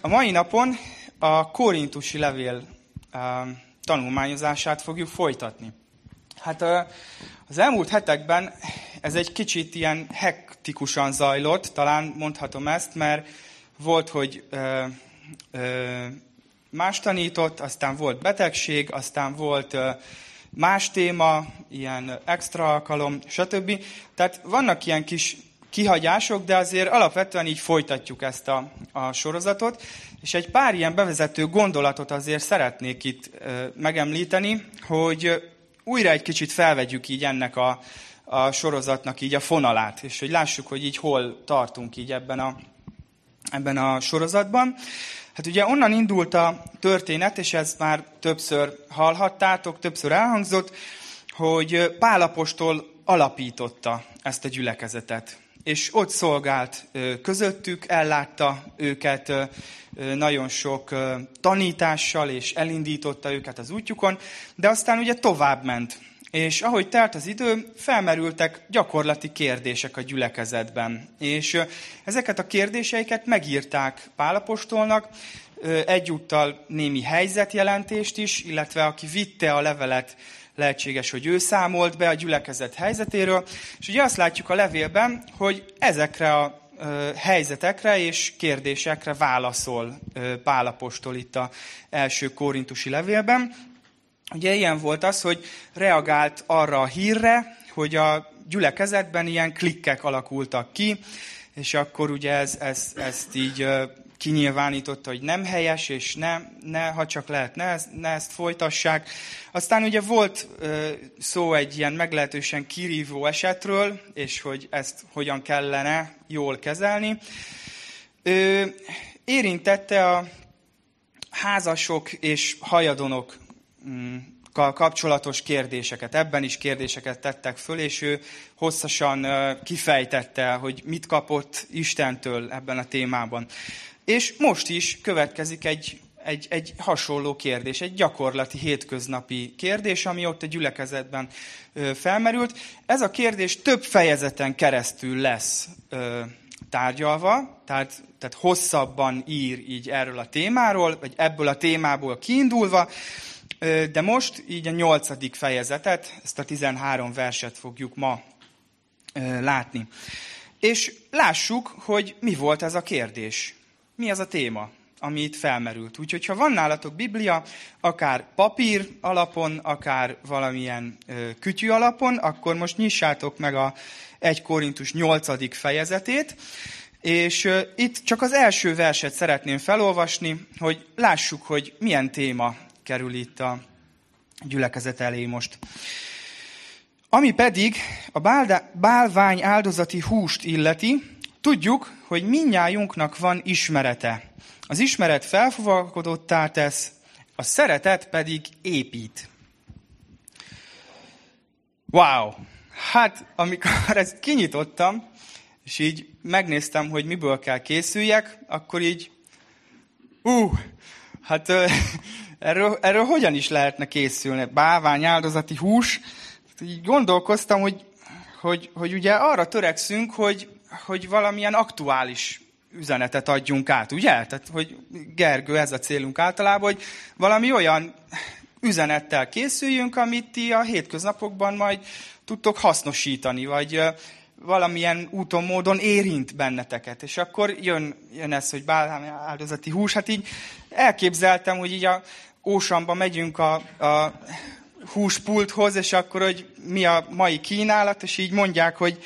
a mai napon a Korintusi levél tanulmányozását fogjuk folytatni. Hát az elmúlt hetekben ez egy kicsit ilyen hektikusan zajlott, talán mondhatom ezt, mert volt, hogy más tanított, aztán volt betegség, aztán volt más téma, ilyen extra alkalom, stb. Tehát vannak ilyen kis kihagyások, de azért alapvetően így folytatjuk ezt a, a sorozatot, és egy pár ilyen bevezető gondolatot azért szeretnék itt ö, megemlíteni, hogy újra egy kicsit felvegyük így ennek a, a sorozatnak így a fonalát, és hogy lássuk, hogy így hol tartunk így ebben a, ebben a sorozatban. Hát ugye onnan indult a történet, és ezt már többször hallhattátok, többször elhangzott, hogy Pálapostól alapította ezt a gyülekezetet. És ott szolgált közöttük, ellátta őket nagyon sok tanítással, és elindította őket az útjukon, de aztán ugye tovább ment. És ahogy telt az idő, felmerültek gyakorlati kérdések a gyülekezetben. És ezeket a kérdéseiket megírták Pálapostolnak, egyúttal némi helyzetjelentést is, illetve aki vitte a levelet, lehetséges, hogy ő számolt be a gyülekezet helyzetéről. És ugye azt látjuk a levélben, hogy ezekre a helyzetekre és kérdésekre válaszol Pálapostól itt a első korintusi levélben. Ugye ilyen volt az, hogy reagált arra a hírre, hogy a gyülekezetben ilyen klikkek alakultak ki, és akkor ugye ez, ez, ezt így kinyilvánította, hogy nem helyes, és ne, ne ha csak lehet, ne, ne ezt folytassák. Aztán ugye volt ö, szó egy ilyen meglehetősen kirívó esetről, és hogy ezt hogyan kellene jól kezelni. Ö, érintette a házasok és hajadonok mm, kapcsolatos kérdéseket. Ebben is kérdéseket tettek föl, és ő hosszasan kifejtette, hogy mit kapott Istentől ebben a témában. És most is következik egy, egy, egy hasonló kérdés, egy gyakorlati, hétköznapi kérdés, ami ott a gyülekezetben felmerült. Ez a kérdés több fejezeten keresztül lesz tárgyalva, tehát, tehát hosszabban ír így erről a témáról, vagy ebből a témából kiindulva, de most így a nyolcadik fejezetet, ezt a 13 verset fogjuk ma látni. És lássuk, hogy mi volt ez a kérdés mi az a téma, ami itt felmerült. Úgyhogy, ha van nálatok Biblia, akár papír alapon, akár valamilyen ö, kütyű alapon, akkor most nyissátok meg a 1 Korintus 8. fejezetét, és ö, itt csak az első verset szeretném felolvasni, hogy lássuk, hogy milyen téma kerül itt a gyülekezet elé most. Ami pedig a bálvány áldozati húst illeti, Tudjuk, hogy minnyájunknak van ismerete. Az ismeret felfogalkodottá tesz, a szeretet pedig épít. Wow! Hát, amikor ezt kinyitottam, és így megnéztem, hogy miből kell készüljek, akkor így, uh, hát erről, erről hogyan is lehetne készülni? Bávány áldozati hús. Így gondolkoztam, hogy, hogy, hogy ugye arra törekszünk, hogy hogy valamilyen aktuális üzenetet adjunk át, ugye? Tehát, hogy Gergő, ez a célunk általában, hogy valami olyan üzenettel készüljünk, amit ti a hétköznapokban majd tudtok hasznosítani, vagy valamilyen úton, módon érint benneteket. És akkor jön, jön ez, hogy bálám áldozati hús. Hát így elképzeltem, hogy így a Ósamba megyünk a, a húspulthoz, és akkor, hogy mi a mai kínálat, és így mondják, hogy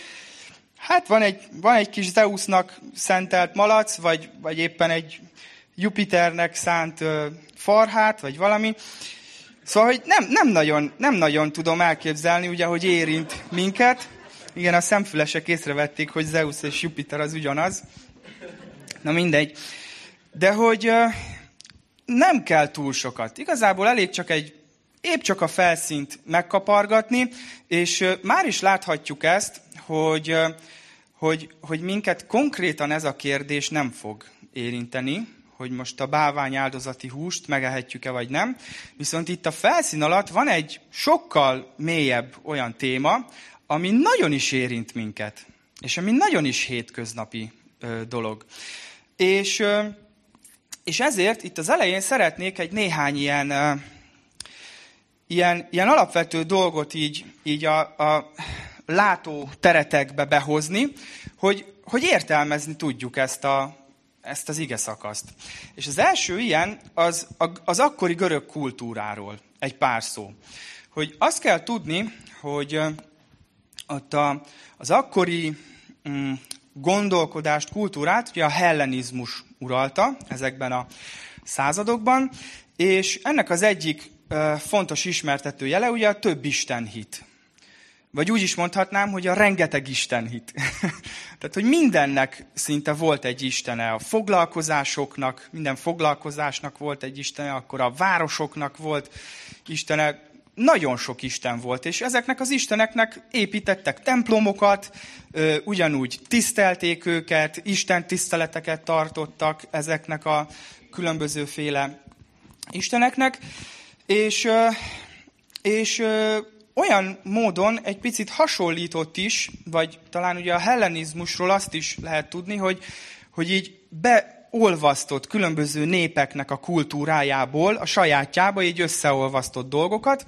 Hát van egy, van egy kis Zeusnak szentelt malac, vagy, vagy éppen egy Jupiternek szánt ö, farhát, vagy valami. Szóval, hogy nem, nem, nagyon, nem nagyon tudom elképzelni, ugye, hogy érint minket. Igen, a szemfülesek észrevették, hogy Zeus és Jupiter az ugyanaz. Na mindegy. De hogy ö, nem kell túl sokat. Igazából elég csak egy épp csak a felszínt megkapargatni, és már is láthatjuk ezt, hogy, hogy, hogy minket konkrétan ez a kérdés nem fog érinteni, hogy most a bávány áldozati húst megehetjük-e vagy nem. Viszont itt a felszín alatt van egy sokkal mélyebb olyan téma, ami nagyon is érint minket, és ami nagyon is hétköznapi dolog. És És ezért itt az elején szeretnék egy néhány ilyen, ilyen, ilyen alapvető dolgot így, így a, a látó teretekbe behozni, hogy, hogy értelmezni tudjuk ezt, a, ezt az ige szakaszt. És az első ilyen az, az akkori görög kultúráról egy pár szó. Hogy azt kell tudni, hogy ott a, az akkori mm, gondolkodást, kultúrát ugye a hellenizmus uralta ezekben a századokban, és ennek az egyik fontos ismertető jele ugye a több Isten hit. Vagy úgy is mondhatnám, hogy a rengeteg Isten hit. Tehát, hogy mindennek szinte volt egy istene. A foglalkozásoknak, minden foglalkozásnak volt egy istene, akkor a városoknak volt istene, nagyon sok isten volt, és ezeknek az isteneknek építettek templomokat, ugyanúgy tisztelték őket, Isten tiszteleteket tartottak ezeknek a különbözőféle isteneknek, és, és olyan módon egy picit hasonlított is, vagy talán ugye a hellenizmusról azt is lehet tudni, hogy, hogy így beolvasztott különböző népeknek a kultúrájából, a sajátjába így összeolvasztott dolgokat,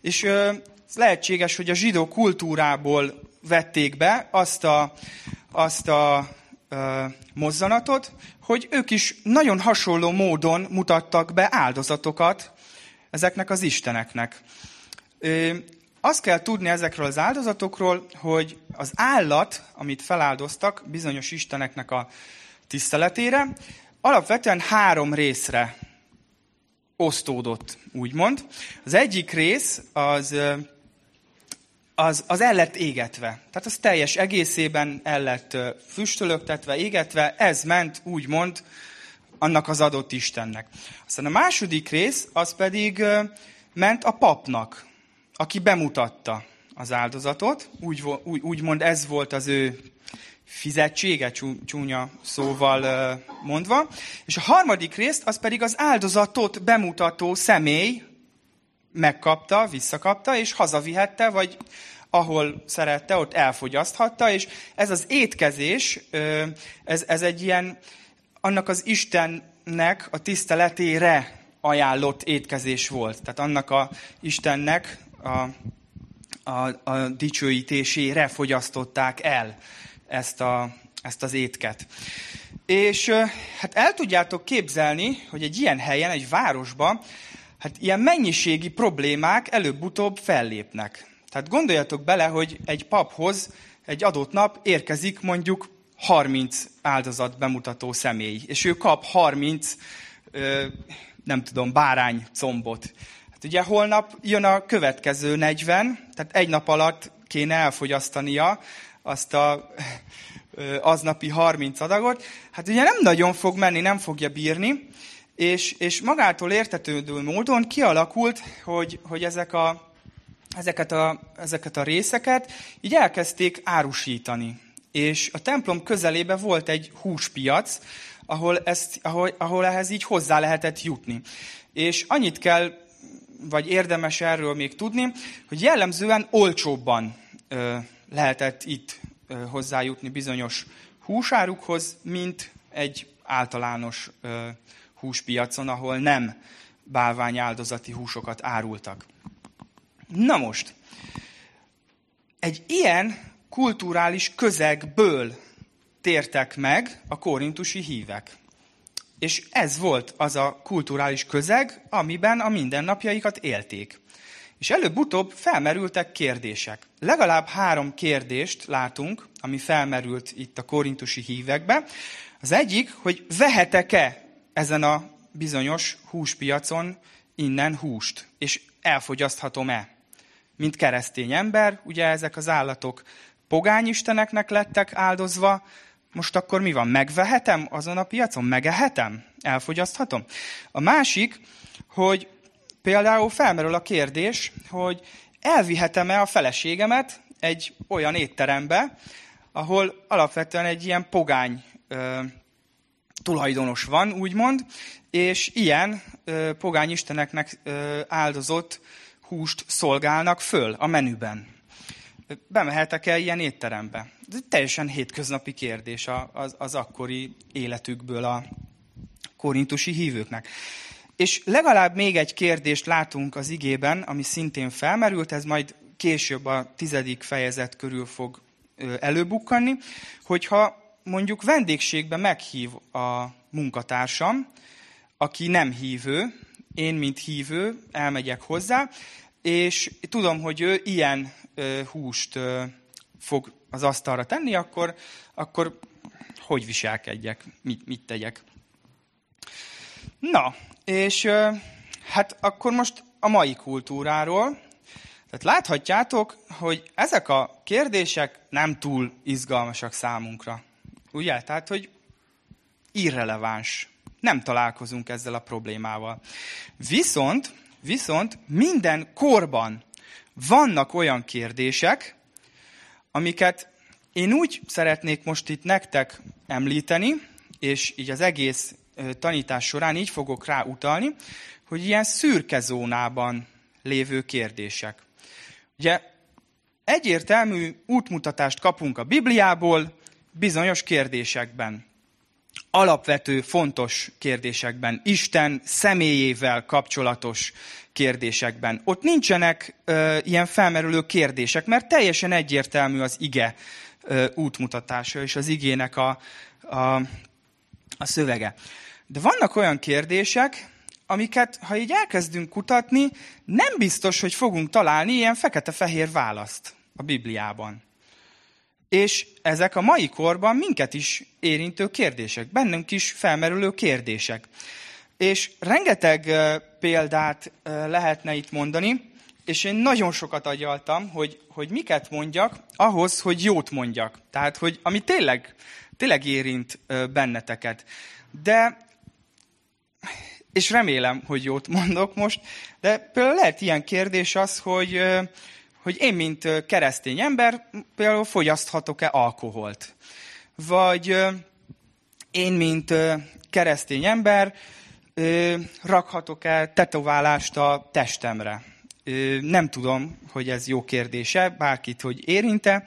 és ö, lehetséges, hogy a zsidó kultúrából vették be azt a, azt a ö, mozzanatot, hogy ők is nagyon hasonló módon mutattak be áldozatokat ezeknek az isteneknek. Azt kell tudni ezekről az áldozatokról, hogy az állat, amit feláldoztak bizonyos isteneknek a tiszteletére, alapvetően három részre osztódott, úgymond. Az egyik rész az, az, az el lett égetve. Tehát az teljes egészében el lett füstölögtetve, égetve, ez ment, úgymond, annak az adott Istennek. Aztán a második rész, az pedig ment a papnak, aki bemutatta az áldozatot, úgy, úgy, úgymond ez volt az ő fizetsége, csúnya szóval mondva. És a harmadik részt, az pedig az áldozatot bemutató személy megkapta, visszakapta, és hazavihette, vagy ahol szerette, ott elfogyaszthatta, és ez az étkezés, ez, ez egy ilyen, annak az Istennek a tiszteletére ajánlott étkezés volt. Tehát annak a Istennek a, a, a dicsőítésére fogyasztották el ezt, a, ezt az étket. És hát el tudjátok képzelni, hogy egy ilyen helyen, egy városban, hát ilyen mennyiségi problémák előbb-utóbb fellépnek. Tehát gondoljatok bele, hogy egy paphoz egy adott nap érkezik mondjuk 30 áldozat bemutató személy, és ő kap 30, nem tudom, bárány combot. Hát ugye holnap jön a következő 40, tehát egy nap alatt kéne elfogyasztania azt a aznapi 30 adagot. Hát ugye nem nagyon fog menni, nem fogja bírni, és, és magától értetődő módon kialakult, hogy, hogy ezek a, ezeket, a, ezeket a részeket így elkezdték árusítani. És a templom közelébe volt egy húspiac, ahol, ezt, ahol, ahol ehhez így hozzá lehetett jutni. És annyit kell vagy érdemes erről még tudni, hogy jellemzően olcsóbban lehetett itt hozzájutni bizonyos húsárukhoz, mint egy általános húspiacon, ahol nem bálványáldozati húsokat árultak. Na most, egy ilyen kulturális közegből tértek meg a korintusi hívek. És ez volt az a kulturális közeg, amiben a mindennapjaikat élték. És előbb-utóbb felmerültek kérdések. Legalább három kérdést látunk, ami felmerült itt a korintusi hívekbe. Az egyik, hogy vehetek-e ezen a bizonyos húspiacon innen húst, és elfogyaszthatom-e? Mint keresztény ember, ugye ezek az állatok pogányisteneknek lettek áldozva, most akkor mi van? Megvehetem azon a piacon? Megehetem? Elfogyaszthatom? A másik, hogy például felmerül a kérdés, hogy elvihetem-e a feleségemet egy olyan étterembe, ahol alapvetően egy ilyen pogány ö, tulajdonos van, úgymond, és ilyen ö, pogány isteneknek ö, áldozott húst szolgálnak föl a menüben bemehetek-e ilyen étterembe? Ez egy teljesen hétköznapi kérdés az, az akkori életükből a korintusi hívőknek. És legalább még egy kérdést látunk az igében, ami szintén felmerült, ez majd később a tizedik fejezet körül fog előbukkanni, hogyha mondjuk vendégségbe meghív a munkatársam, aki nem hívő, én, mint hívő, elmegyek hozzá, és tudom, hogy ő ilyen húst fog az asztalra tenni, akkor, akkor hogy viselkedjek, mit, mit tegyek. Na, és hát akkor most a mai kultúráról. Tehát láthatjátok, hogy ezek a kérdések nem túl izgalmasak számunkra. Ugye? Tehát, hogy irreleváns. Nem találkozunk ezzel a problémával. Viszont, viszont minden korban vannak olyan kérdések, amiket én úgy szeretnék most itt nektek említeni, és így az egész tanítás során így fogok rá utalni, hogy ilyen szürke zónában lévő kérdések. Ugye egyértelmű útmutatást kapunk a Bibliából bizonyos kérdésekben. Alapvető, fontos kérdésekben, Isten személyével kapcsolatos kérdésekben. Ott nincsenek ö, ilyen felmerülő kérdések, mert teljesen egyértelmű az ige ö, útmutatása és az igének a, a, a szövege. De vannak olyan kérdések, amiket, ha így elkezdünk kutatni, nem biztos, hogy fogunk találni ilyen fekete-fehér választ a Bibliában. És ezek a mai korban minket is érintő kérdések, bennünk is felmerülő kérdések. És rengeteg példát lehetne itt mondani, és én nagyon sokat agyaltam, hogy, hogy miket mondjak ahhoz, hogy jót mondjak. Tehát, hogy ami tényleg, tényleg érint benneteket. De és remélem, hogy jót mondok most, de például lehet ilyen kérdés az, hogy, hogy én, mint keresztény ember, például fogyaszthatok-e alkoholt? Vagy én, mint keresztény ember, rakhatok-e tetoválást a testemre? Nem tudom, hogy ez jó kérdése, bárkit, hogy érinte.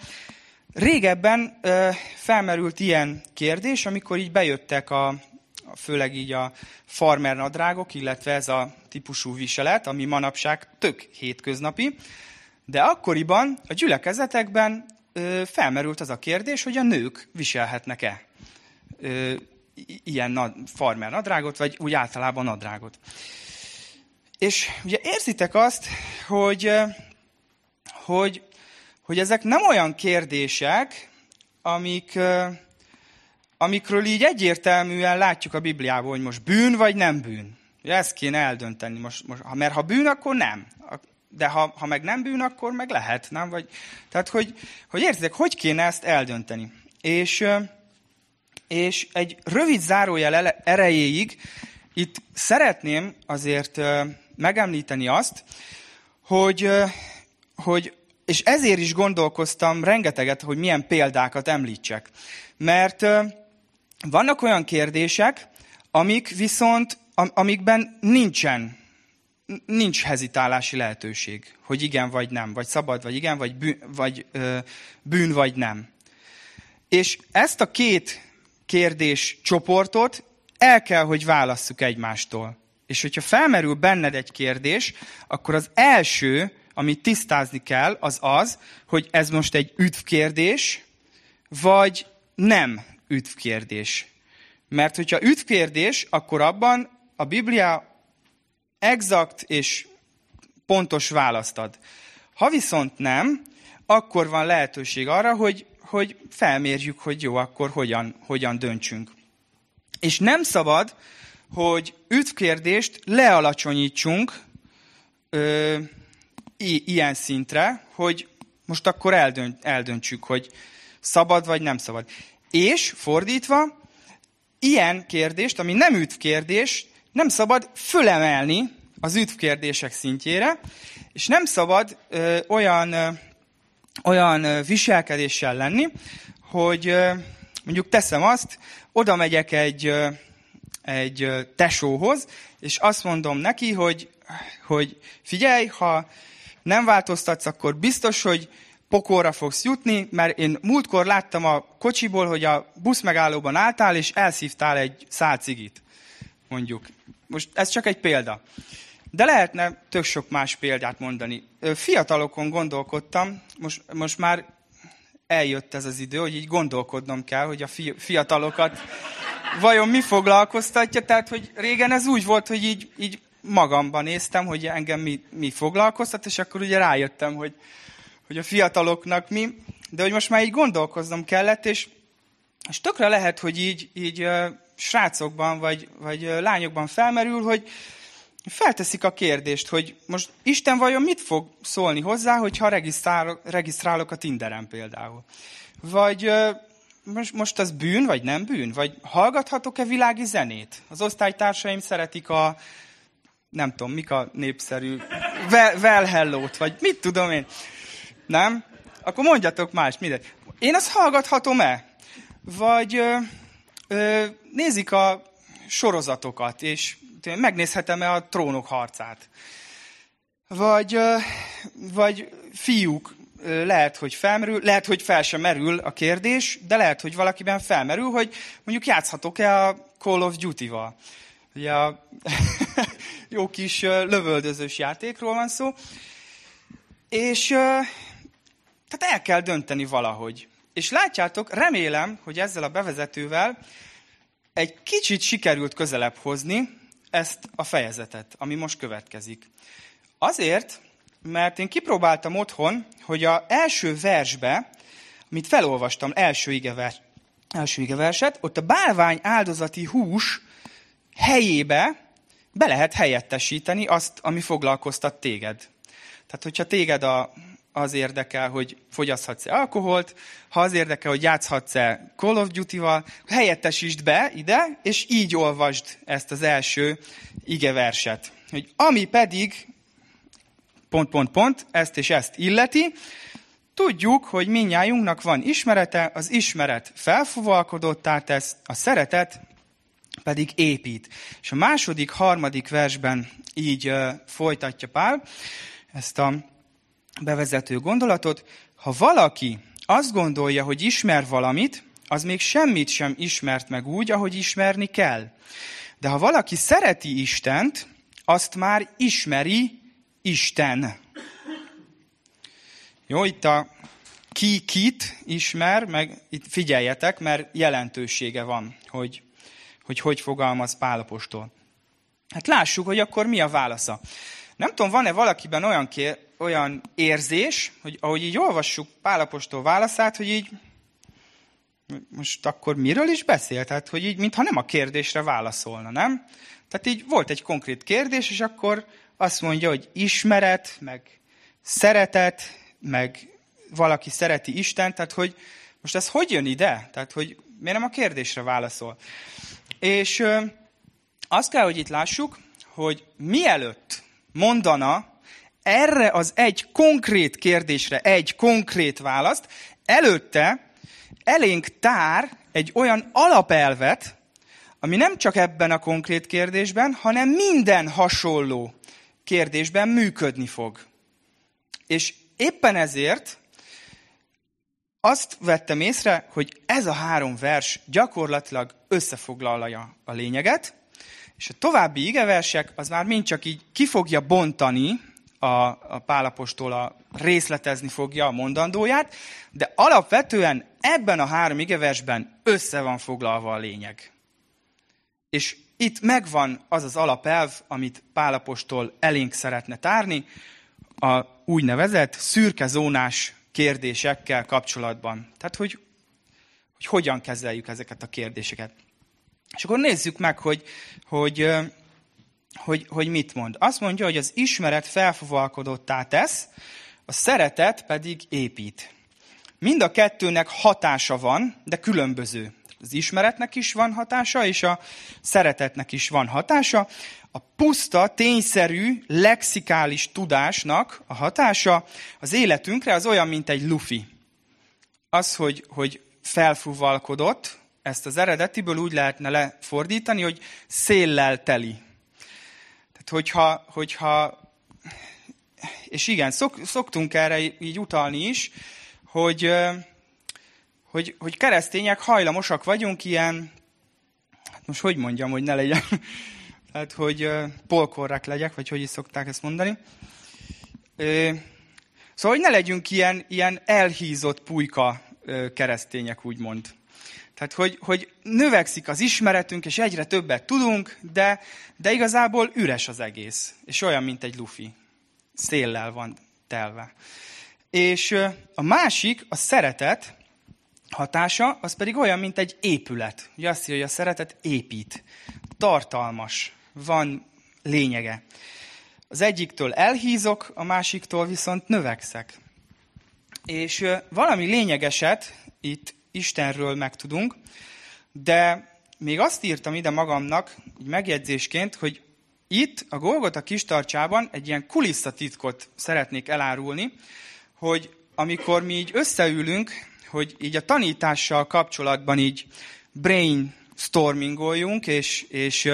Régebben felmerült ilyen kérdés, amikor így bejöttek a, főleg így a farmer nadrágok, illetve ez a típusú viselet, ami manapság tök hétköznapi, de akkoriban a gyülekezetekben ö, felmerült az a kérdés, hogy a nők viselhetnek-e ö, ilyen nad, farmer nadrágot, vagy úgy általában nadrágot. És ugye érzitek azt, hogy, hogy, hogy ezek nem olyan kérdések, amik, amikről így egyértelműen látjuk a Bibliában, hogy most bűn vagy nem bűn. Ezt kéne eldönteni. Most, most, mert ha bűn, akkor nem. De ha, ha meg nem bűn, akkor meg lehet, nem? Vagy, tehát, hogy, hogy értitek, hogy kéne ezt eldönteni? És, és egy rövid zárójel erejéig itt szeretném azért megemlíteni azt, hogy, hogy és ezért is gondolkoztam rengeteget, hogy milyen példákat említsek. Mert vannak olyan kérdések, amik viszont, amikben nincsen, nincs hezitálási lehetőség, hogy igen vagy nem, vagy szabad vagy igen, vagy bűn vagy, ö, bűn vagy nem. És ezt a két kérdés csoportot el kell, hogy válasszuk egymástól. És hogyha felmerül benned egy kérdés, akkor az első, amit tisztázni kell, az az, hogy ez most egy üdvkérdés, vagy nem üdvkérdés. Mert hogyha üdvkérdés, akkor abban a Biblia exakt és pontos választ ad. Ha viszont nem, akkor van lehetőség arra, hogy, hogy felmérjük, hogy jó, akkor hogyan, hogyan döntsünk. És nem szabad, hogy üdvkérdést lealacsonyítsunk ö, i, ilyen szintre, hogy most akkor eldönt, eldöntsük, hogy szabad vagy nem szabad. És fordítva, ilyen kérdést, ami nem üdvkérdés, nem szabad fölemelni az üdvkérdések szintjére, és nem szabad ö, olyan, ö, olyan viselkedéssel lenni, hogy ö, mondjuk teszem azt, oda megyek egy, ö, egy tesóhoz, és azt mondom neki, hogy, hogy figyelj, ha nem változtatsz, akkor biztos, hogy pokolra fogsz jutni, mert én múltkor láttam a kocsiból, hogy a busz megállóban álltál, és elszívtál egy szál cigit. Mondjuk. Most ez csak egy példa. De lehetne tök sok más példát mondani. Fiatalokon gondolkodtam, most, most már eljött ez az idő, hogy így gondolkodnom kell, hogy a fiatalokat vajon mi foglalkoztatja. Tehát, hogy régen ez úgy volt, hogy így, így magamban néztem, hogy engem mi, mi foglalkoztat, és akkor ugye rájöttem, hogy, hogy a fiataloknak mi. De hogy most már így gondolkoznom kellett, és, és tökre lehet, hogy így, így srácokban vagy, vagy lányokban felmerül, hogy felteszik a kérdést, hogy most Isten vajon mit fog szólni hozzá, hogyha regisztrálok, regisztrálok a Tinderen például. Vagy most, most az bűn, vagy nem bűn? Vagy hallgathatok-e világi zenét? Az osztálytársaim szeretik a, nem tudom, mik a népszerű, well, well hello-t, vagy mit tudom én. Nem? Akkor mondjatok más, mindegy. Én azt hallgathatom-e? Vagy ö, ö, nézik a sorozatokat, és megnézhetem-e a trónok harcát? Vagy, ö, vagy fiúk, lehet, hogy felmerül, lehet, hogy fel sem merül a kérdés, de lehet, hogy valakiben felmerül, hogy mondjuk játszhatok-e a Call of Duty-val. Ugye a jó kis lövöldözős játékról van szó. És tehát el kell dönteni valahogy. És látjátok, remélem, hogy ezzel a bevezetővel egy kicsit sikerült közelebb hozni ezt a fejezetet, ami most következik. Azért, mert én kipróbáltam otthon, hogy a első versbe, amit felolvastam, első igevers, első igeverset, ott a bálvány áldozati hús helyébe be lehet helyettesíteni azt, ami foglalkoztat téged. Tehát, hogyha téged a, az érdekel, hogy fogyaszthatsz-e alkoholt, ha az érdekel, hogy játszhatsz-e Call of Duty-val, helyettesítsd be ide, és így olvasd ezt az első igeverset. Hogy ami pedig pont, pont, pont, ezt és ezt illeti, tudjuk, hogy minnyájunknak van ismerete, az ismeret felfuvalkodottá tesz, a szeretet pedig épít. És a második, harmadik versben így uh, folytatja Pál ezt a bevezető gondolatot. Ha valaki azt gondolja, hogy ismer valamit, az még semmit sem ismert meg úgy, ahogy ismerni kell. De ha valaki szereti Istent, azt már ismeri Isten. Jó, itt a ki kit ismer, meg itt figyeljetek, mert jelentősége van, hogy hogy hogy fogalmaz Pálapostól. Hát lássuk, hogy akkor mi a válasza. Nem tudom, van-e valakiben olyan, kér, olyan érzés, hogy ahogy így olvassuk Pálapostól válaszát, hogy így most akkor miről is beszél? Tehát, hogy így, mintha nem a kérdésre válaszolna, nem? Tehát így volt egy konkrét kérdés, és akkor azt mondja, hogy ismeret, meg szeretet, meg valaki szereti Isten, tehát hogy most ez hogy jön ide? Tehát, hogy miért nem a kérdésre válaszol? És azt kell, hogy itt lássuk, hogy mielőtt mondana erre az egy konkrét kérdésre egy konkrét választ, előtte elénk tár egy olyan alapelvet, ami nem csak ebben a konkrét kérdésben, hanem minden hasonló kérdésben működni fog. És éppen ezért azt vettem észre, hogy ez a három vers gyakorlatilag összefoglalja a lényeget, és a további igeversek az már mind csak így ki fogja bontani a, a Pálapostól a részletezni fogja a mondandóját, de alapvetően ebben a három igeversben össze van foglalva a lényeg. És itt megvan az az alapelv, amit Pálapostól elénk szeretne tárni, a úgynevezett szürke zónás kérdésekkel kapcsolatban. Tehát, hogy, hogy hogyan kezeljük ezeket a kérdéseket. És akkor nézzük meg, hogy, hogy, hogy, hogy mit mond. Azt mondja, hogy az ismeret felfogalkodottá tesz, a szeretet pedig épít. Mind a kettőnek hatása van, de különböző. Az ismeretnek is van hatása, és a szeretetnek is van hatása. A puszta, tényszerű, lexikális tudásnak a hatása az életünkre az olyan, mint egy lufi. Az, hogy, hogy felfúvalkodott, ezt az eredetiből úgy lehetne lefordítani, hogy széllel teli. Hogyha, hogyha és igen, szok, szoktunk erre így utalni is, hogy, hogy, hogy keresztények hajlamosak vagyunk ilyen, hát most hogy mondjam, hogy ne legyen tehát hogy polkorrák legyek, vagy hogy is szokták ezt mondani. Szóval, hogy ne legyünk ilyen, ilyen elhízott pulyka keresztények, úgymond. Tehát, hogy, hogy növekszik az ismeretünk, és egyre többet tudunk, de, de igazából üres az egész. És olyan, mint egy lufi. Széllel van telve. És a másik, a szeretet hatása, az pedig olyan, mint egy épület. Ugye azt hogy a szeretet épít. Tartalmas. Van lényege. Az egyiktől elhízok, a másiktól viszont növekszek. És valami lényegeset itt Istenről megtudunk, de még azt írtam ide magamnak, így megjegyzésként, hogy itt a Golgota kistarcsában egy ilyen kulisszatitkot szeretnék elárulni, hogy amikor mi így összeülünk, hogy így a tanítással kapcsolatban így brainstormingoljunk, és, és,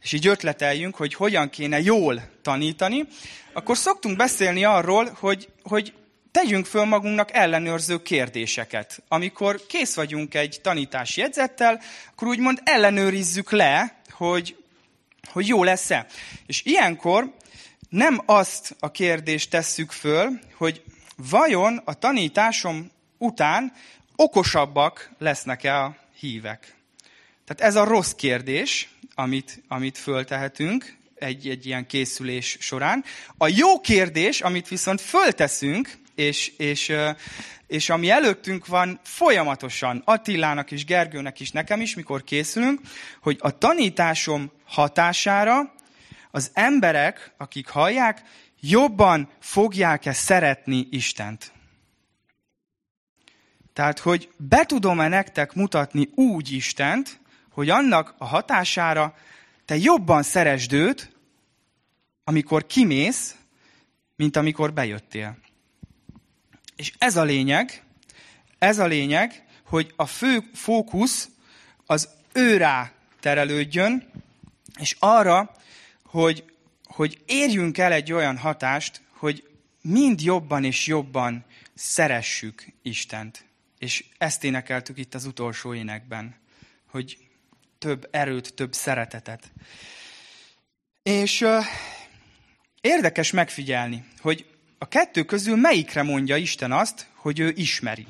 és így ötleteljünk, hogy hogyan kéne jól tanítani, akkor szoktunk beszélni arról, hogy, hogy tegyünk föl magunknak ellenőrző kérdéseket. Amikor kész vagyunk egy tanítási jegyzettel, akkor úgymond ellenőrizzük le, hogy, hogy jó lesz-e. És ilyenkor nem azt a kérdést tesszük föl, hogy vajon a tanításom után okosabbak lesznek-e a hívek? Tehát ez a rossz kérdés, amit, amit föltehetünk egy, egy ilyen készülés során. A jó kérdés, amit viszont fölteszünk, és, és, és ami előttünk van folyamatosan Attilának és Gergőnek is, nekem is, mikor készülünk, hogy a tanításom hatására az emberek, akik hallják, jobban fogják-e szeretni Istent. Tehát, hogy be tudom-e nektek mutatni úgy Istent, hogy annak a hatására te jobban szeresd őt, amikor kimész, mint amikor bejöttél. És ez a lényeg, ez a lényeg, hogy a fő fókusz az őrá terelődjön, és arra, hogy, hogy érjünk el egy olyan hatást, hogy mind jobban és jobban szeressük Istent. És ezt énekeltük itt az utolsó énekben, hogy több erőt, több szeretetet. És uh, érdekes megfigyelni, hogy a kettő közül melyikre mondja Isten azt, hogy ő ismeri.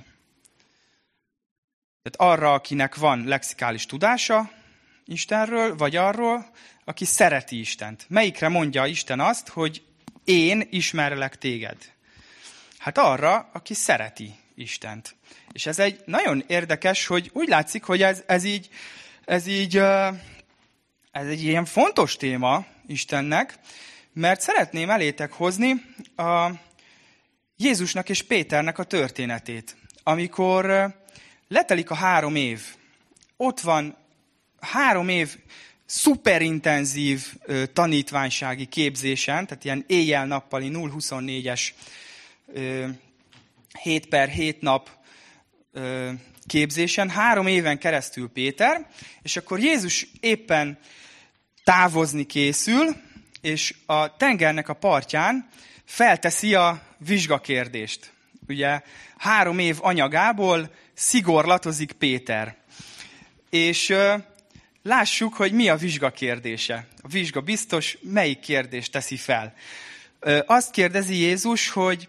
Tehát arra, akinek van lexikális tudása Istenről, vagy arról, aki szereti Istent. Melyikre mondja Isten azt, hogy én ismerlek téged? Hát arra, aki szereti Istent. És ez egy nagyon érdekes, hogy úgy látszik, hogy ez, ez így, ez így, ez egy ilyen fontos téma Istennek, mert szeretném elétek hozni a Jézusnak és Péternek a történetét, amikor letelik a három év. Ott van három év szuperintenzív tanítványsági képzésen, tehát ilyen éjjel-nappali 0-24-es 7 per 7 nap képzésen, három éven keresztül Péter, és akkor Jézus éppen távozni készül, és a tengernek a partján felteszi a vizsgakérdést. Ugye három év anyagából szigorlatozik Péter. És lássuk, hogy mi a vizsga kérdése. A vizsga biztos melyik kérdést teszi fel. Azt kérdezi Jézus, hogy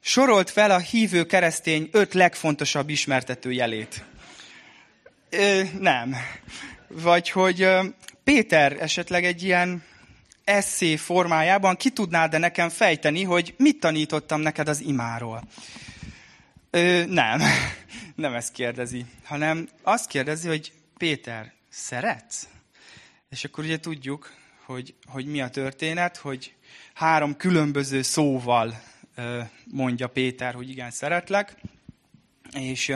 sorolt fel a hívő keresztény öt legfontosabb ismertető jelét. Nem. Vagy hogy Péter esetleg egy ilyen eszé formájában ki tudnád de nekem fejteni, hogy mit tanítottam neked az imáról? Ö, nem, nem ezt kérdezi, hanem azt kérdezi, hogy Péter, szeretsz? És akkor ugye tudjuk, hogy, hogy mi a történet, hogy három különböző szóval mondja Péter, hogy igen, szeretlek, és,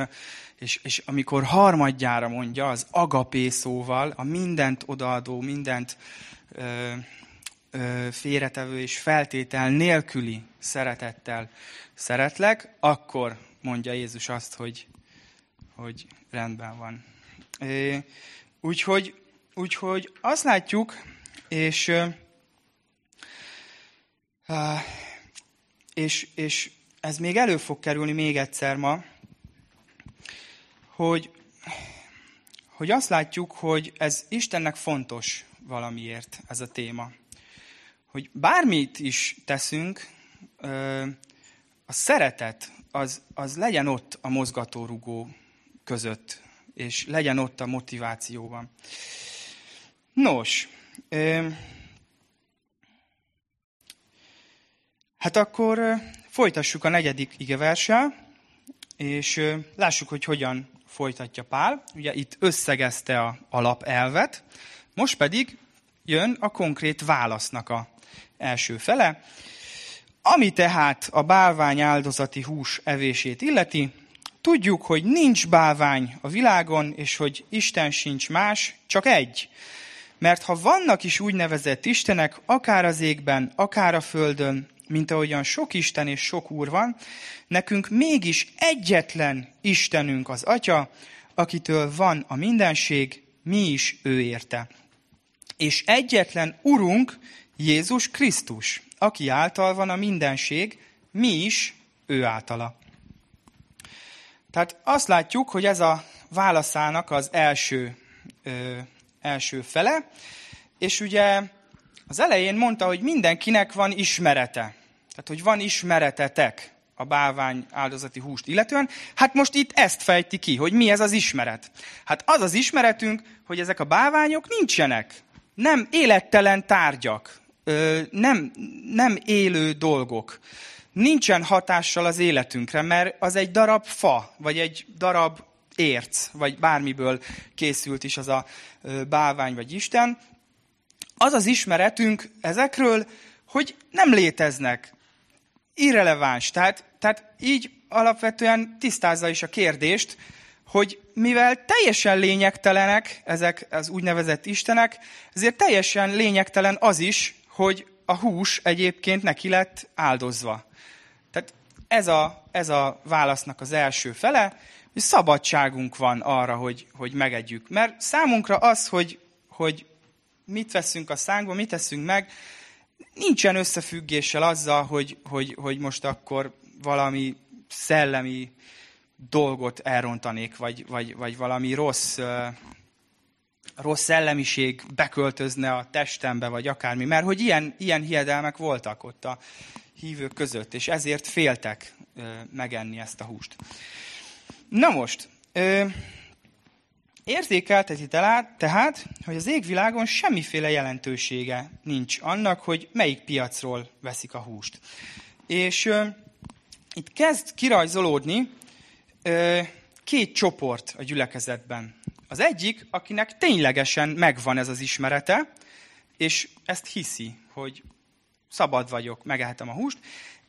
és, és amikor harmadjára mondja, az agapé szóval, a mindent odaadó, mindent félretevő és feltétel nélküli szeretettel szeretlek, akkor mondja Jézus azt, hogy, hogy rendben van. Úgyhogy, úgyhogy azt látjuk, és, és, és ez még elő fog kerülni még egyszer ma, hogy, hogy azt látjuk, hogy ez Istennek fontos, valamiért ez a téma. Hogy bármit is teszünk, a szeretet az, az legyen ott a mozgatórugó között, és legyen ott a motivációban. Nos, hát akkor folytassuk a negyedik igeverssel, és lássuk, hogy hogyan folytatja Pál. Ugye itt összegezte a alapelvet, most pedig jön a konkrét válasznak a első fele. Ami tehát a bálvány áldozati hús evését illeti, tudjuk, hogy nincs bálvány a világon, és hogy Isten sincs más, csak egy. Mert ha vannak is úgynevezett istenek, akár az égben, akár a földön, mint ahogyan sok Isten és sok Úr van, nekünk mégis egyetlen Istenünk az Atya, akitől van a mindenség, mi is ő érte. És egyetlen Urunk, Jézus Krisztus, aki által van a mindenség, mi is ő általa. Tehát azt látjuk, hogy ez a válaszának az első, ö, első fele, és ugye az elején mondta, hogy mindenkinek van ismerete. Tehát, hogy van ismeretetek a bálvány áldozati húst illetően. Hát most itt ezt fejti ki, hogy mi ez az ismeret. Hát az az ismeretünk, hogy ezek a bálványok nincsenek. Nem élettelen tárgyak, nem, nem élő dolgok. Nincsen hatással az életünkre, mert az egy darab fa, vagy egy darab érc, vagy bármiből készült is az a bálvány vagy Isten. Az az ismeretünk ezekről, hogy nem léteznek, irreleváns. Tehát, tehát így alapvetően tisztázza is a kérdést, hogy mivel teljesen lényegtelenek ezek az úgynevezett istenek, ezért teljesen lényegtelen az is, hogy a hús egyébként neki lett áldozva. Tehát ez a, ez a válasznak az első fele, hogy szabadságunk van arra, hogy, hogy megegyük. Mert számunkra az, hogy, hogy mit veszünk a szánkba, mit teszünk meg, nincsen összefüggéssel azzal, hogy, hogy, hogy most akkor valami szellemi dolgot elrontanék, vagy, vagy, vagy valami rossz, rossz szellemiség beköltözne a testembe, vagy akármi. Mert hogy ilyen, ilyen hiedelmek voltak ott a hívők között, és ezért féltek megenni ezt a húst. Na most, Érzékelteti tehát, hogy az égvilágon semmiféle jelentősége nincs annak, hogy melyik piacról veszik a húst. És ö, itt kezd kirajzolódni ö, két csoport a gyülekezetben. Az egyik, akinek ténylegesen megvan ez az ismerete, és ezt hiszi, hogy szabad vagyok, megehetem a húst,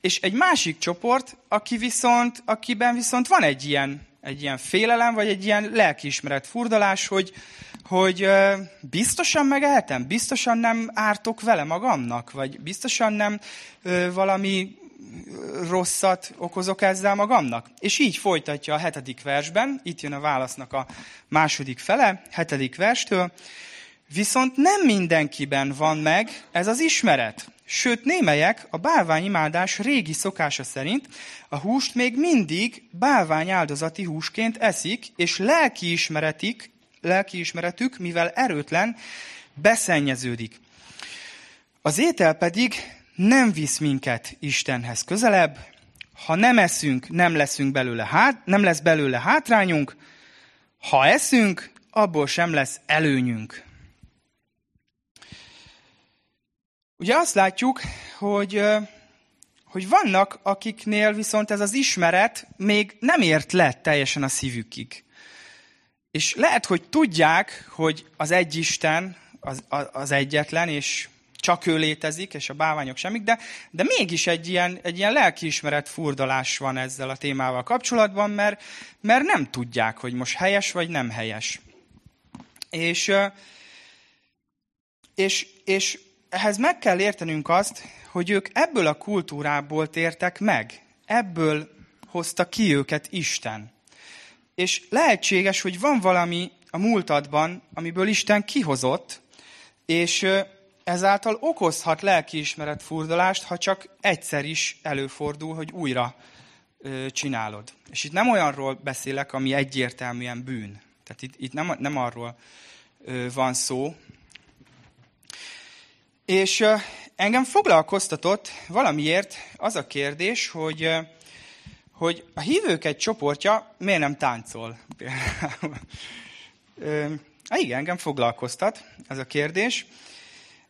és egy másik csoport, aki viszont, akiben viszont van egy ilyen egy ilyen félelem, vagy egy ilyen lelkiismeret furdalás, hogy, hogy biztosan megehetem, biztosan nem ártok vele magamnak, vagy biztosan nem valami rosszat okozok ezzel magamnak. És így folytatja a hetedik versben, itt jön a válasznak a második fele, hetedik verstől, viszont nem mindenkiben van meg ez az ismeret. Sőt, némelyek a bálványimádás régi szokása szerint a húst még mindig bálvány áldozati húsként eszik, és lelkiismeretik, lelkiismeretük, mivel erőtlen, beszennyeződik. Az étel pedig nem visz minket Istenhez közelebb, ha nem eszünk, nem, leszünk belőle hát, nem lesz belőle hátrányunk, ha eszünk, abból sem lesz előnyünk. Ugye azt látjuk, hogy, hogy vannak, akiknél viszont ez az ismeret még nem ért le teljesen a szívükig. És lehet, hogy tudják, hogy az egy Isten az, az egyetlen, és csak ő létezik, és a báványok semmik, de, de mégis egy ilyen, egy ilyen lelkiismeret furdalás van ezzel a témával kapcsolatban, mert, mert nem tudják, hogy most helyes vagy nem helyes. És, és, és ehhez meg kell értenünk azt, hogy ők ebből a kultúrából tértek meg. Ebből hozta ki őket Isten. És lehetséges, hogy van valami a múltadban, amiből Isten kihozott, és ezáltal okozhat lelkiismeret furdalást, ha csak egyszer is előfordul, hogy újra csinálod. És itt nem olyanról beszélek, ami egyértelműen bűn. Tehát itt, itt nem, nem arról van szó, És engem foglalkoztatott valamiért az a kérdés, hogy, hogy a hívők egy csoportja miért nem táncol például. Igen, engem foglalkoztat ez a kérdés.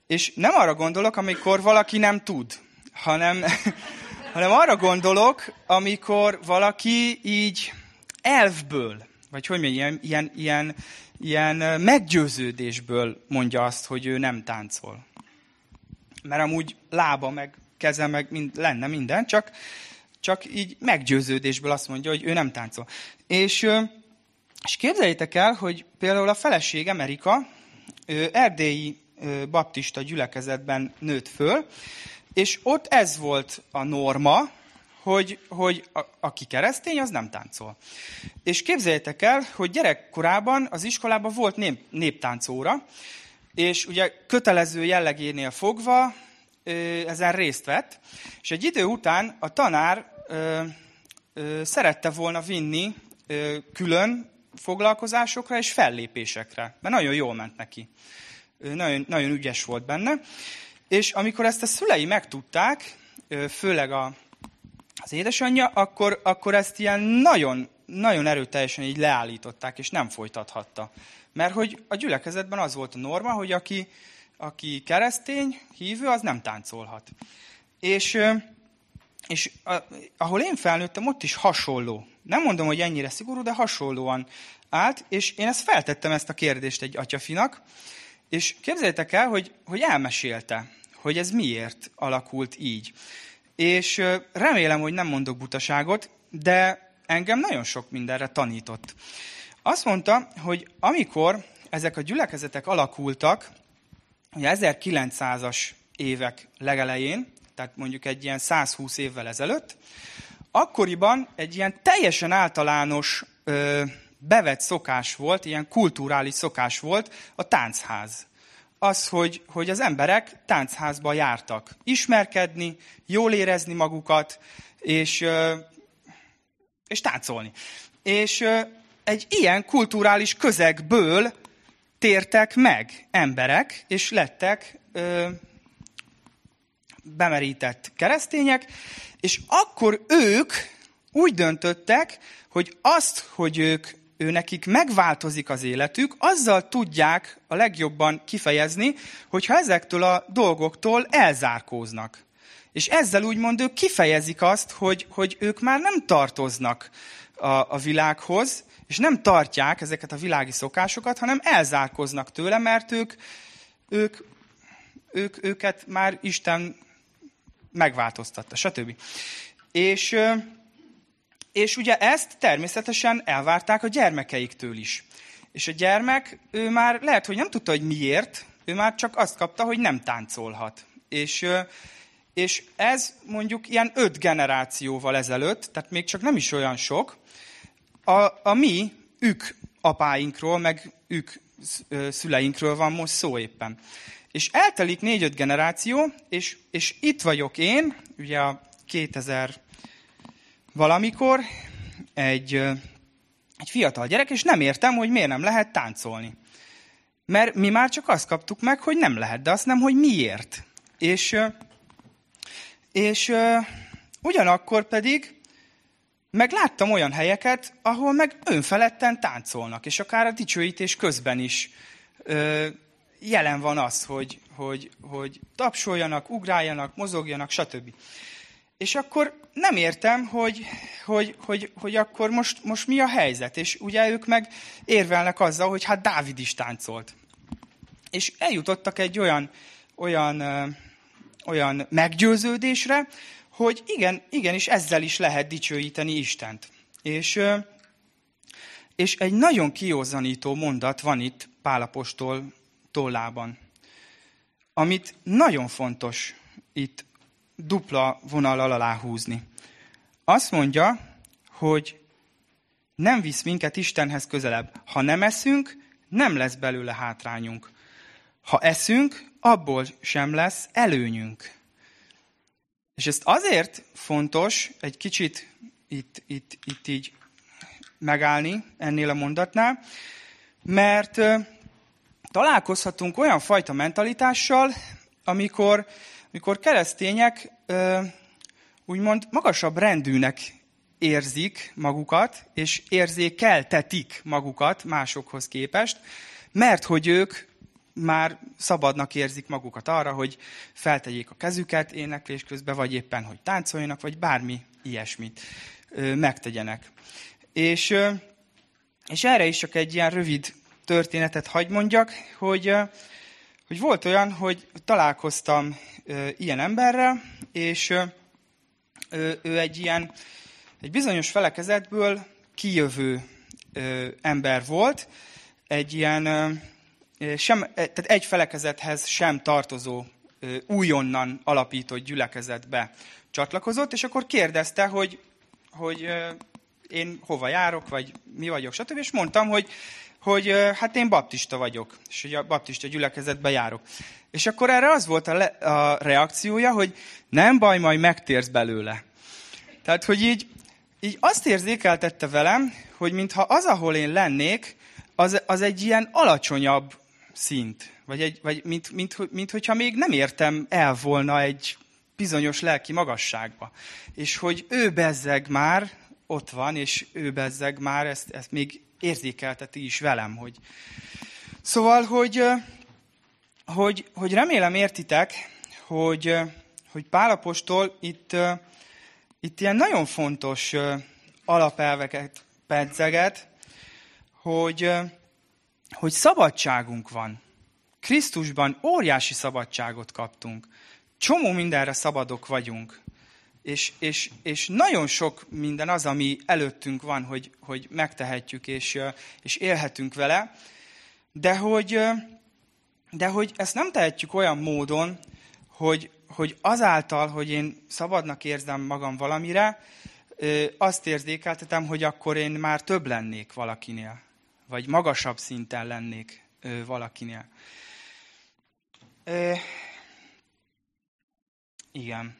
És nem arra gondolok, amikor valaki nem tud, hanem, hanem arra gondolok, amikor valaki így elfből, vagy hogy mondjam, ilyen, ilyen, ilyen, meggyőződésből mondja azt, hogy ő nem táncol. Mert amúgy lába, meg keze, meg mind, lenne minden, csak, csak így meggyőződésből azt mondja, hogy ő nem táncol. És, és képzeljétek el, hogy például a feleség Amerika erdélyi baptista gyülekezetben nőtt föl, és ott ez volt a norma, hogy, hogy a, aki keresztény, az nem táncol. És képzeljétek el, hogy gyerekkorában az iskolában volt nép, néptáncóra, és ugye kötelező jellegénél fogva ezen részt vett, és egy idő után a tanár ö, ö, szerette volna vinni ö, külön foglalkozásokra és fellépésekre, mert nagyon jól ment neki. Nagyon, nagyon ügyes volt benne. És amikor ezt a szülei megtudták, főleg a, az édesanyja, akkor, akkor ezt ilyen nagyon, nagyon erőteljesen így leállították, és nem folytathatta. Mert hogy a gyülekezetben az volt a norma, hogy aki, aki keresztény, hívő, az nem táncolhat. És, és ahol én felnőttem, ott is hasonló. Nem mondom, hogy ennyire szigorú, de hasonlóan állt, és én ezt feltettem ezt a kérdést egy atyafinak, és képzeljétek el, hogy, hogy elmesélte, hogy ez miért alakult így. És remélem, hogy nem mondok butaságot, de engem nagyon sok mindenre tanított. Azt mondta, hogy amikor ezek a gyülekezetek alakultak, ugye 1900-as évek legelején, tehát mondjuk egy ilyen 120 évvel ezelőtt, akkoriban egy ilyen teljesen általános ö, bevett szokás volt, ilyen kulturális szokás volt a táncház. Az, hogy, hogy az emberek táncházba jártak. Ismerkedni, jól érezni magukat, és, és táncolni. És egy ilyen kulturális közegből tértek meg emberek, és lettek ö, bemerített keresztények, és akkor ők úgy döntöttek, hogy azt, hogy ők ő nekik megváltozik az életük, azzal tudják a legjobban kifejezni, hogyha ezektől a dolgoktól elzárkóznak. És ezzel úgymond ők kifejezik azt, hogy, hogy ők már nem tartoznak a, a világhoz, és nem tartják ezeket a világi szokásokat, hanem elzárkoznak tőle, mert ők, ők, ők őket már Isten megváltoztatta, stb. És és ugye ezt természetesen elvárták a gyermekeiktől is. És a gyermek, ő már lehet, hogy nem tudta, hogy miért, ő már csak azt kapta, hogy nem táncolhat. És, és ez mondjuk ilyen öt generációval ezelőtt, tehát még csak nem is olyan sok, a, a mi ők apáinkról, meg ők szüleinkről van most szó éppen. És eltelik négy-öt generáció, és, és itt vagyok én, ugye a 2000 valamikor egy, egy fiatal gyerek, és nem értem, hogy miért nem lehet táncolni. Mert mi már csak azt kaptuk meg, hogy nem lehet, de azt nem, hogy miért. És, és ugyanakkor pedig meg láttam olyan helyeket, ahol meg önfeledten táncolnak, és akár a dicsőítés közben is jelen van az, hogy, hogy, hogy tapsoljanak, ugráljanak, mozogjanak, stb. És akkor nem értem, hogy, hogy, hogy, hogy akkor most, most mi a helyzet. És ugye ők meg érvelnek azzal, hogy hát Dávid is táncolt. És eljutottak egy olyan, olyan, olyan meggyőződésre, hogy igen, igenis ezzel is lehet dicsőíteni Istent. És, és egy nagyon kiózanító mondat van itt Pálapostól tollában, amit nagyon fontos itt dupla vonallal aláhúzni. Azt mondja, hogy nem visz minket Istenhez közelebb. Ha nem eszünk, nem lesz belőle hátrányunk. Ha eszünk, abból sem lesz előnyünk. És ezt azért fontos egy kicsit itt, itt, itt így megállni ennél a mondatnál, mert találkozhatunk olyan fajta mentalitással, amikor, amikor keresztények úgymond magasabb rendűnek érzik magukat, és érzékeltetik magukat másokhoz képest, mert hogy ők már szabadnak érzik magukat arra, hogy feltegyék a kezüket éneklés közben, vagy éppen, hogy táncoljanak, vagy bármi ilyesmit megtegyenek. És, és erre is csak egy ilyen rövid történetet hagy mondjak, hogy, hogy volt olyan, hogy találkoztam ö, ilyen emberrel, és ö, ő egy ilyen, egy bizonyos felekezetből kijövő ö, ember volt, egy ilyen sem, e, tehát egy felekezethez sem tartozó újonnan alapított gyülekezetbe csatlakozott, és akkor kérdezte, hogy, hogy én hova járok, vagy mi vagyok, stb. És mondtam, hogy, hogy hát én baptista vagyok, és hogy a baptista gyülekezetbe járok. És akkor erre az volt a, le, a reakciója, hogy nem baj, majd megtérsz belőle. Tehát, hogy így, így azt érzékeltette velem, hogy mintha az, ahol én lennék, az, az egy ilyen alacsonyabb szint. Vagy, egy, vagy mint, mint, mint, mint hogyha még nem értem el volna egy bizonyos lelki magasságba. És hogy ő bezzeg már ott van, és ő bezzeg már ezt, ezt még érzékelteti is velem. Hogy... Szóval, hogy, hogy, hogy remélem értitek, hogy, hogy Pálapostól itt, itt ilyen nagyon fontos alapelveket pedzeget, hogy, hogy szabadságunk van. Krisztusban óriási szabadságot kaptunk. Csomó mindenre szabadok vagyunk. És, és, és nagyon sok minden az, ami előttünk van, hogy, hogy megtehetjük és, és élhetünk vele, de hogy, de hogy ezt nem tehetjük olyan módon, hogy, hogy azáltal, hogy én szabadnak érzem magam valamire, azt érzékeltetem, hogy akkor én már több lennék valakinél vagy magasabb szinten lennék valakinél. Igen.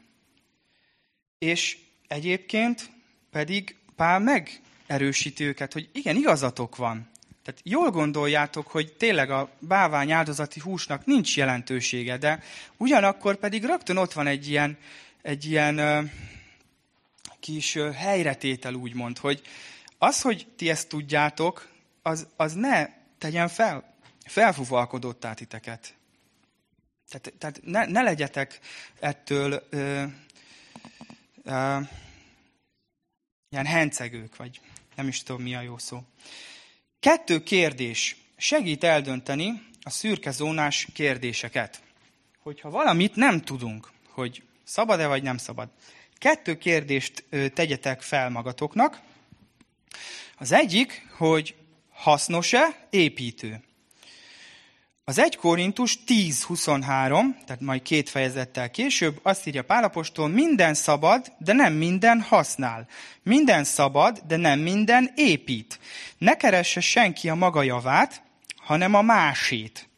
És egyébként pedig Pál megerősíti őket, hogy igen, igazatok van. Tehát jól gondoljátok, hogy tényleg a bávány áldozati húsnak nincs jelentősége, de ugyanakkor pedig rögtön ott van egy ilyen, egy ilyen ö, kis ö, helyretétel, úgymond, hogy az, hogy ti ezt tudjátok, az, az ne tegyen fel, felfufalkodottá titeket. Tehát, tehát ne, ne legyetek ettől ö, ö, ilyen hencegők, vagy nem is tudom, mi a jó szó. Kettő kérdés segít eldönteni a szürke zónás kérdéseket. Hogyha valamit nem tudunk, hogy szabad-e vagy nem szabad. Kettő kérdést tegyetek fel magatoknak. Az egyik, hogy hasznos-e, építő. Az 1 Korintus 10.23, tehát majd két fejezettel később, azt írja Pálapostól, minden szabad, de nem minden használ. Minden szabad, de nem minden épít. Ne keresse senki a maga javát, hanem a másét.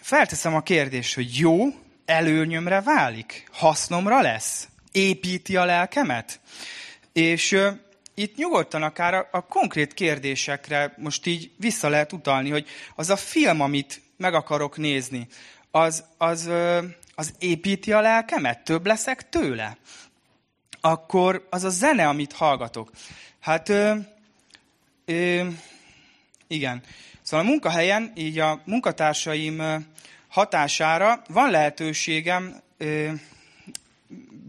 Felteszem a kérdést, hogy jó, előnyömre válik, hasznomra lesz, építi a lelkemet. És itt nyugodtan akár a, a konkrét kérdésekre most így vissza lehet utalni, hogy az a film, amit meg akarok nézni, az, az, az építi a lelkemet? Több leszek tőle? Akkor az a zene, amit hallgatok. Hát, ö, ö, igen. Szóval a munkahelyen, így a munkatársaim hatására van lehetőségem ö,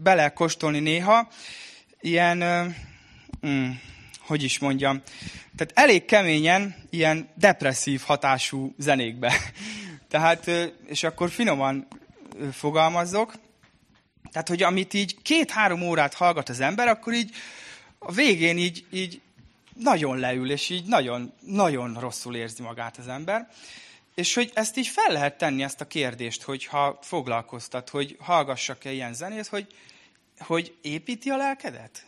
belekostolni néha ilyen mm, hogy is mondjam, tehát elég keményen ilyen depresszív hatású zenékbe. Tehát, és akkor finoman fogalmazok, tehát, hogy amit így két-három órát hallgat az ember, akkor így a végén így, így nagyon leül, és így nagyon, nagyon rosszul érzi magát az ember. És hogy ezt így fel lehet tenni, ezt a kérdést, hogyha foglalkoztat, hogy hallgassak-e ilyen zenét, hogy, hogy építi a lelkedet?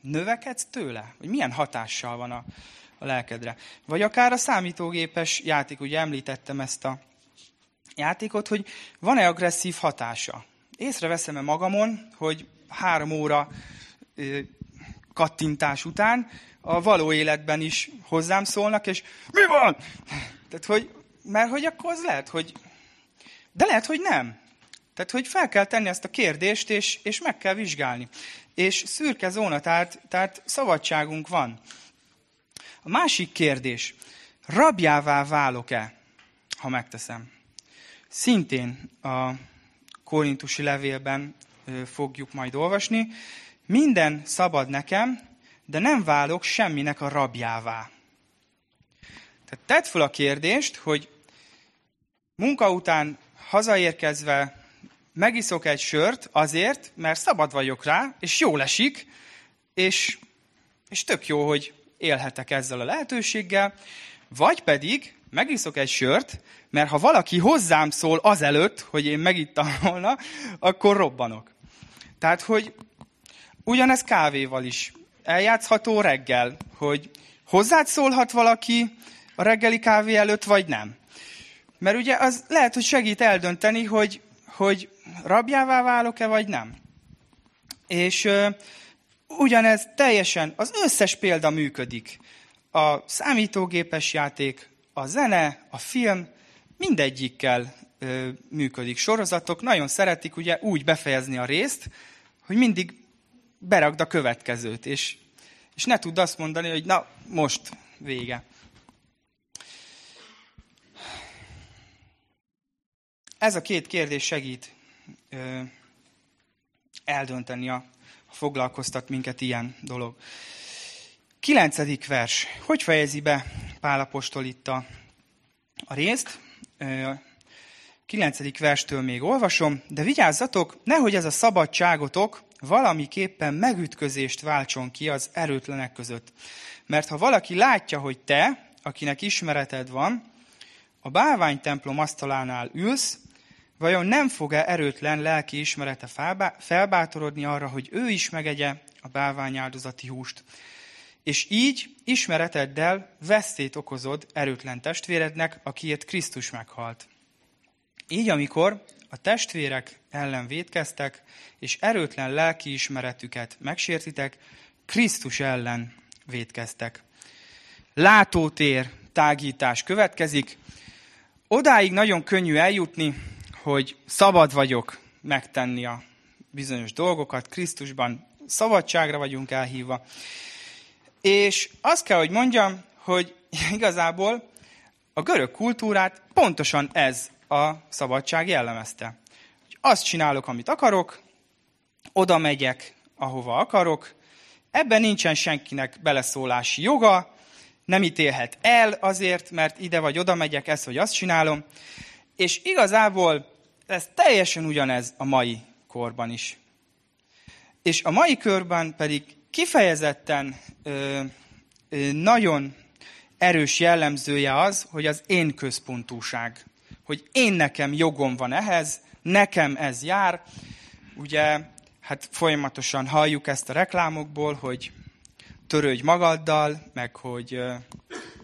Növekedsz tőle? Vagy milyen hatással van a, a lelkedre? Vagy akár a számítógépes játék, ugye említettem ezt a játékot, hogy van-e agresszív hatása? Észreveszem-e magamon, hogy három óra ö, kattintás után a való életben is hozzám szólnak, és mi van? Tehát, hogy, mert hogy akkor az lehet, hogy De lehet, hogy nem. Tehát, hogy fel kell tenni ezt a kérdést, és, és meg kell vizsgálni. És szürke zóna, tehát, tehát szabadságunk van. A másik kérdés, rabjává válok-e, ha megteszem? Szintén a korintusi levélben fogjuk majd olvasni. Minden szabad nekem, de nem válok semminek a rabjává. Tehát tedd fel a kérdést, hogy munka után hazaérkezve megiszok egy sört azért, mert szabad vagyok rá, és jól esik, és, és tök jó, hogy élhetek ezzel a lehetőséggel, vagy pedig megiszok egy sört, mert ha valaki hozzám szól azelőtt, hogy én megittam volna, akkor robbanok. Tehát, hogy ugyanez kávéval is eljátszható reggel, hogy hozzád szólhat valaki a reggeli kávé előtt, vagy nem. Mert ugye az lehet, hogy segít eldönteni, hogy, hogy rabjává válok-e, vagy nem. És ö, ugyanez teljesen, az összes példa működik. A számítógépes játék, a zene, a film, mindegyikkel ö, működik. Sorozatok nagyon szeretik ugye úgy befejezni a részt, hogy mindig berakd a következőt, és, és ne tudd azt mondani, hogy na, most vége. Ez a két kérdés segít eldönteni, a, a foglalkoztat minket ilyen dolog. Kilencedik vers. Hogy fejezi be Pálapostól itt a, a részt? Kilencedik verstől még olvasom, de vigyázzatok, nehogy ez a szabadságotok valamiképpen megütközést váltson ki az erőtlenek között. Mert ha valaki látja, hogy te, akinek ismereted van, a bálványtemplom asztalánál ülsz, vajon nem fog-e erőtlen lelki ismerete felbátorodni arra, hogy ő is megegye a bálványáldozati húst? És így ismereteddel vesztét okozod erőtlen testvérednek, akiért Krisztus meghalt. Így, amikor a testvérek ellen védkeztek, és erőtlen lelki ismeretüket megsértitek, Krisztus ellen védkeztek. Látótér tágítás következik. Odáig nagyon könnyű eljutni, hogy szabad vagyok megtenni a bizonyos dolgokat, Krisztusban szabadságra vagyunk elhívva. És azt kell, hogy mondjam, hogy igazából a görög kultúrát pontosan ez a szabadság jellemezte. Azt csinálok, amit akarok, oda megyek, ahova akarok, ebben nincsen senkinek beleszólási joga, nem ítélhet el azért, mert ide vagy oda megyek, ezt vagy azt csinálom. És igazából ez teljesen ugyanez a mai korban is. És a mai körben pedig kifejezetten ö, ö, nagyon erős jellemzője az, hogy az én központúság. Hogy én nekem jogom van ehhez, nekem ez jár. Ugye, hát folyamatosan halljuk ezt a reklámokból, hogy törődj magaddal, meg hogy,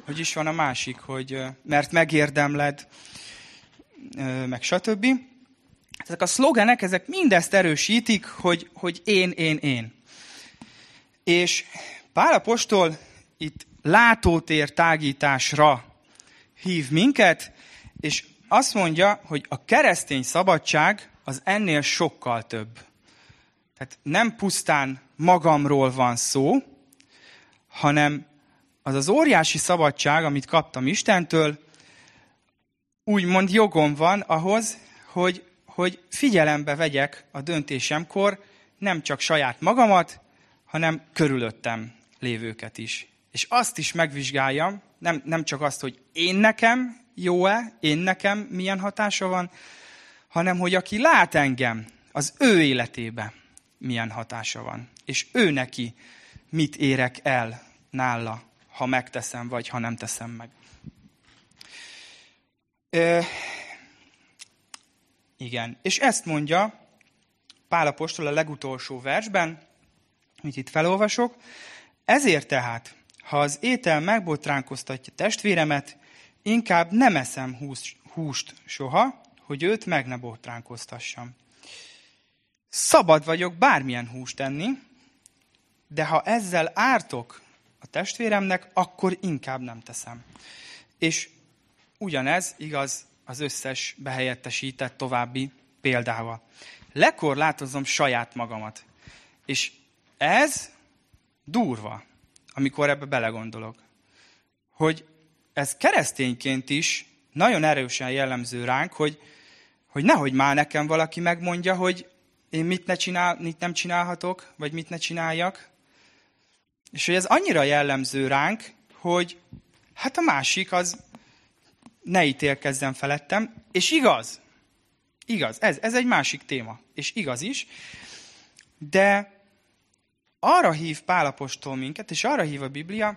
hogy is van a másik, hogy mert megérdemled, meg stb. Ezek a szlogenek, ezek mindezt erősítik, hogy, hogy én, én, én. És Pál Apostol itt látótér tágításra hív minket, és azt mondja, hogy a keresztény szabadság az ennél sokkal több. Tehát nem pusztán magamról van szó, hanem az az óriási szabadság, amit kaptam Istentől, úgymond jogom van ahhoz, hogy, hogy figyelembe vegyek a döntésemkor nem csak saját magamat, hanem körülöttem lévőket is. És azt is megvizsgáljam, nem, nem csak azt, hogy én nekem jó-e, én nekem milyen hatása van, hanem hogy aki lát engem, az ő életébe milyen hatása van. És ő neki mit érek el nála, ha megteszem, vagy ha nem teszem meg. Igen, és ezt mondja Pálapostól a legutolsó versben, amit itt felolvasok. Ezért tehát, ha az étel megbotránkoztatja testvéremet, inkább nem eszem húst soha, hogy őt meg ne botránkoztassam. Szabad vagyok bármilyen húst enni, de ha ezzel ártok a testvéremnek, akkor inkább nem teszem. És ugyanez igaz az összes behelyettesített további példával. Lekorlátozom saját magamat. És ez durva, amikor ebbe belegondolok. Hogy ez keresztényként is nagyon erősen jellemző ránk, hogy, hogy nehogy már nekem valaki megmondja, hogy én mit, ne csinál, mit nem csinálhatok, vagy mit ne csináljak. És hogy ez annyira jellemző ránk, hogy hát a másik az ne ítélkezzen felettem, és igaz. Igaz, ez, ez egy másik téma, és igaz is. De arra hív Pálapostól minket, és arra hív a Biblia,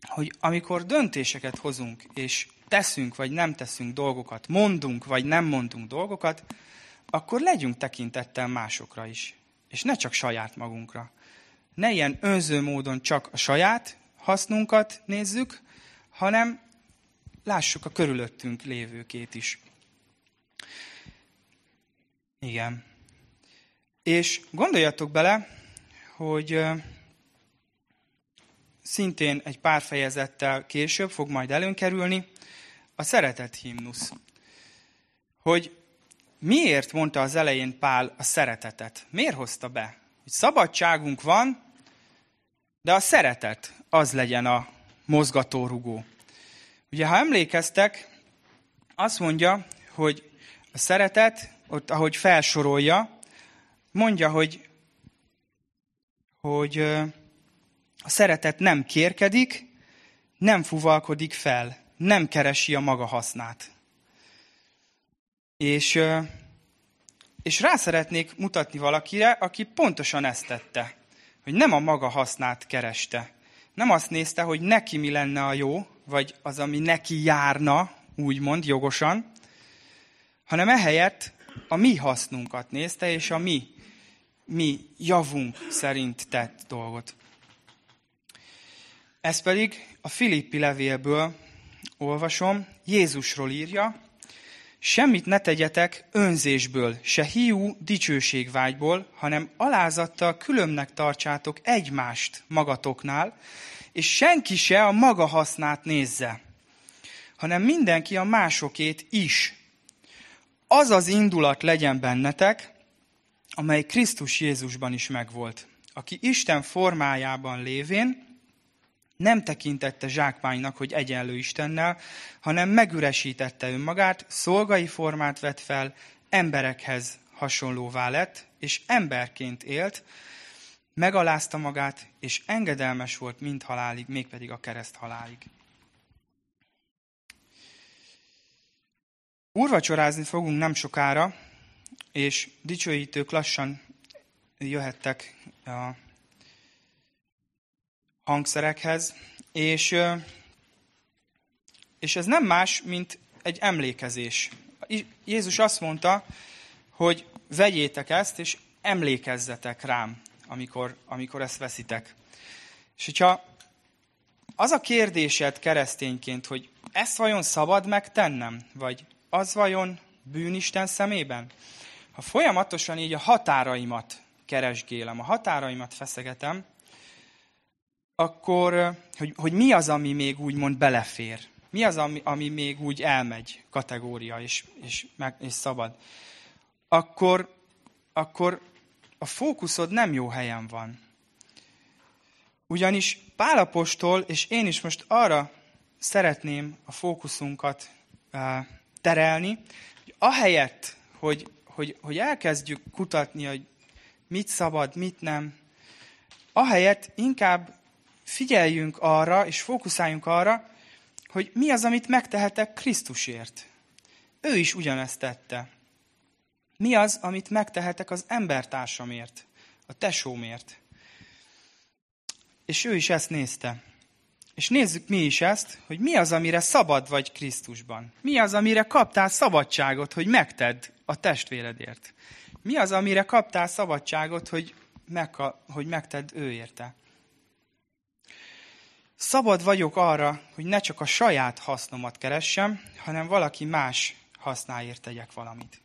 hogy amikor döntéseket hozunk, és teszünk, vagy nem teszünk dolgokat, mondunk, vagy nem mondunk dolgokat, akkor legyünk tekintettel másokra is, és ne csak saját magunkra. Ne ilyen önző módon csak a saját hasznunkat nézzük, hanem lássuk a körülöttünk lévőkét is. Igen. És gondoljatok bele, hogy szintén egy pár fejezettel később fog majd előnkerülni a szeretet himnusz. Hogy miért mondta az elején Pál a szeretetet? Miért hozta be? Hogy szabadságunk van, de a szeretet az legyen a mozgatórugó. Ugye, ha emlékeztek, azt mondja, hogy a szeretet, ott ahogy felsorolja, mondja, hogy, hogy a szeretet nem kérkedik, nem fuvalkodik fel, nem keresi a maga hasznát. És, és rá szeretnék mutatni valakire, aki pontosan ezt tette, hogy nem a maga hasznát kereste. Nem azt nézte, hogy neki mi lenne a jó, vagy az, ami neki járna, úgymond jogosan, hanem ehelyett a mi hasznunkat nézte, és a mi, mi javunk szerint tett dolgot. Ez pedig a Filippi levélből olvasom, Jézusról írja, Semmit ne tegyetek önzésből, se hiú dicsőségvágyból, hanem alázattal különnek tartsátok egymást magatoknál, és senki se a maga hasznát nézze, hanem mindenki a másokét is. Az az indulat legyen bennetek, amely Krisztus Jézusban is megvolt, aki Isten formájában lévén nem tekintette zsákmánynak, hogy egyenlő Istennel, hanem megüresítette önmagát, szolgai formát vett fel, emberekhez hasonlóvá lett, és emberként élt, megalázta magát, és engedelmes volt mind halálig, mégpedig a kereszt halálig. Úrvacsorázni fogunk nem sokára, és dicsőítők lassan jöhettek a hangszerekhez, és, és ez nem más, mint egy emlékezés. Jézus azt mondta, hogy vegyétek ezt, és emlékezzetek rám, amikor, amikor ezt veszitek. És hogyha az a kérdésed keresztényként, hogy ezt vajon szabad megtennem, vagy az vajon bűnisten szemében? Ha folyamatosan így a határaimat keresgélem, a határaimat feszegetem, akkor hogy, hogy mi az, ami még úgymond belefér? Mi az, ami, ami még úgy elmegy kategória és, és, meg, és szabad? Akkor, akkor a fókuszod nem jó helyen van. Ugyanis Pálapostól, és én is most arra szeretném a fókuszunkat uh, terelni, hogy ahelyett, hogy, hogy, hogy elkezdjük kutatni, hogy mit szabad, mit nem, ahelyett inkább figyeljünk arra, és fókuszáljunk arra, hogy mi az, amit megtehetek Krisztusért. Ő is ugyanezt tette. Mi az, amit megtehetek az embertársamért, a tesómért. És ő is ezt nézte. És nézzük mi is ezt, hogy mi az, amire szabad vagy Krisztusban. Mi az, amire kaptál szabadságot, hogy megtedd a testvéredért. Mi az, amire kaptál szabadságot, hogy, meg, hogy megtedd ő érte. Szabad vagyok arra, hogy ne csak a saját hasznomat keressem, hanem valaki más hasznáért tegyek valamit.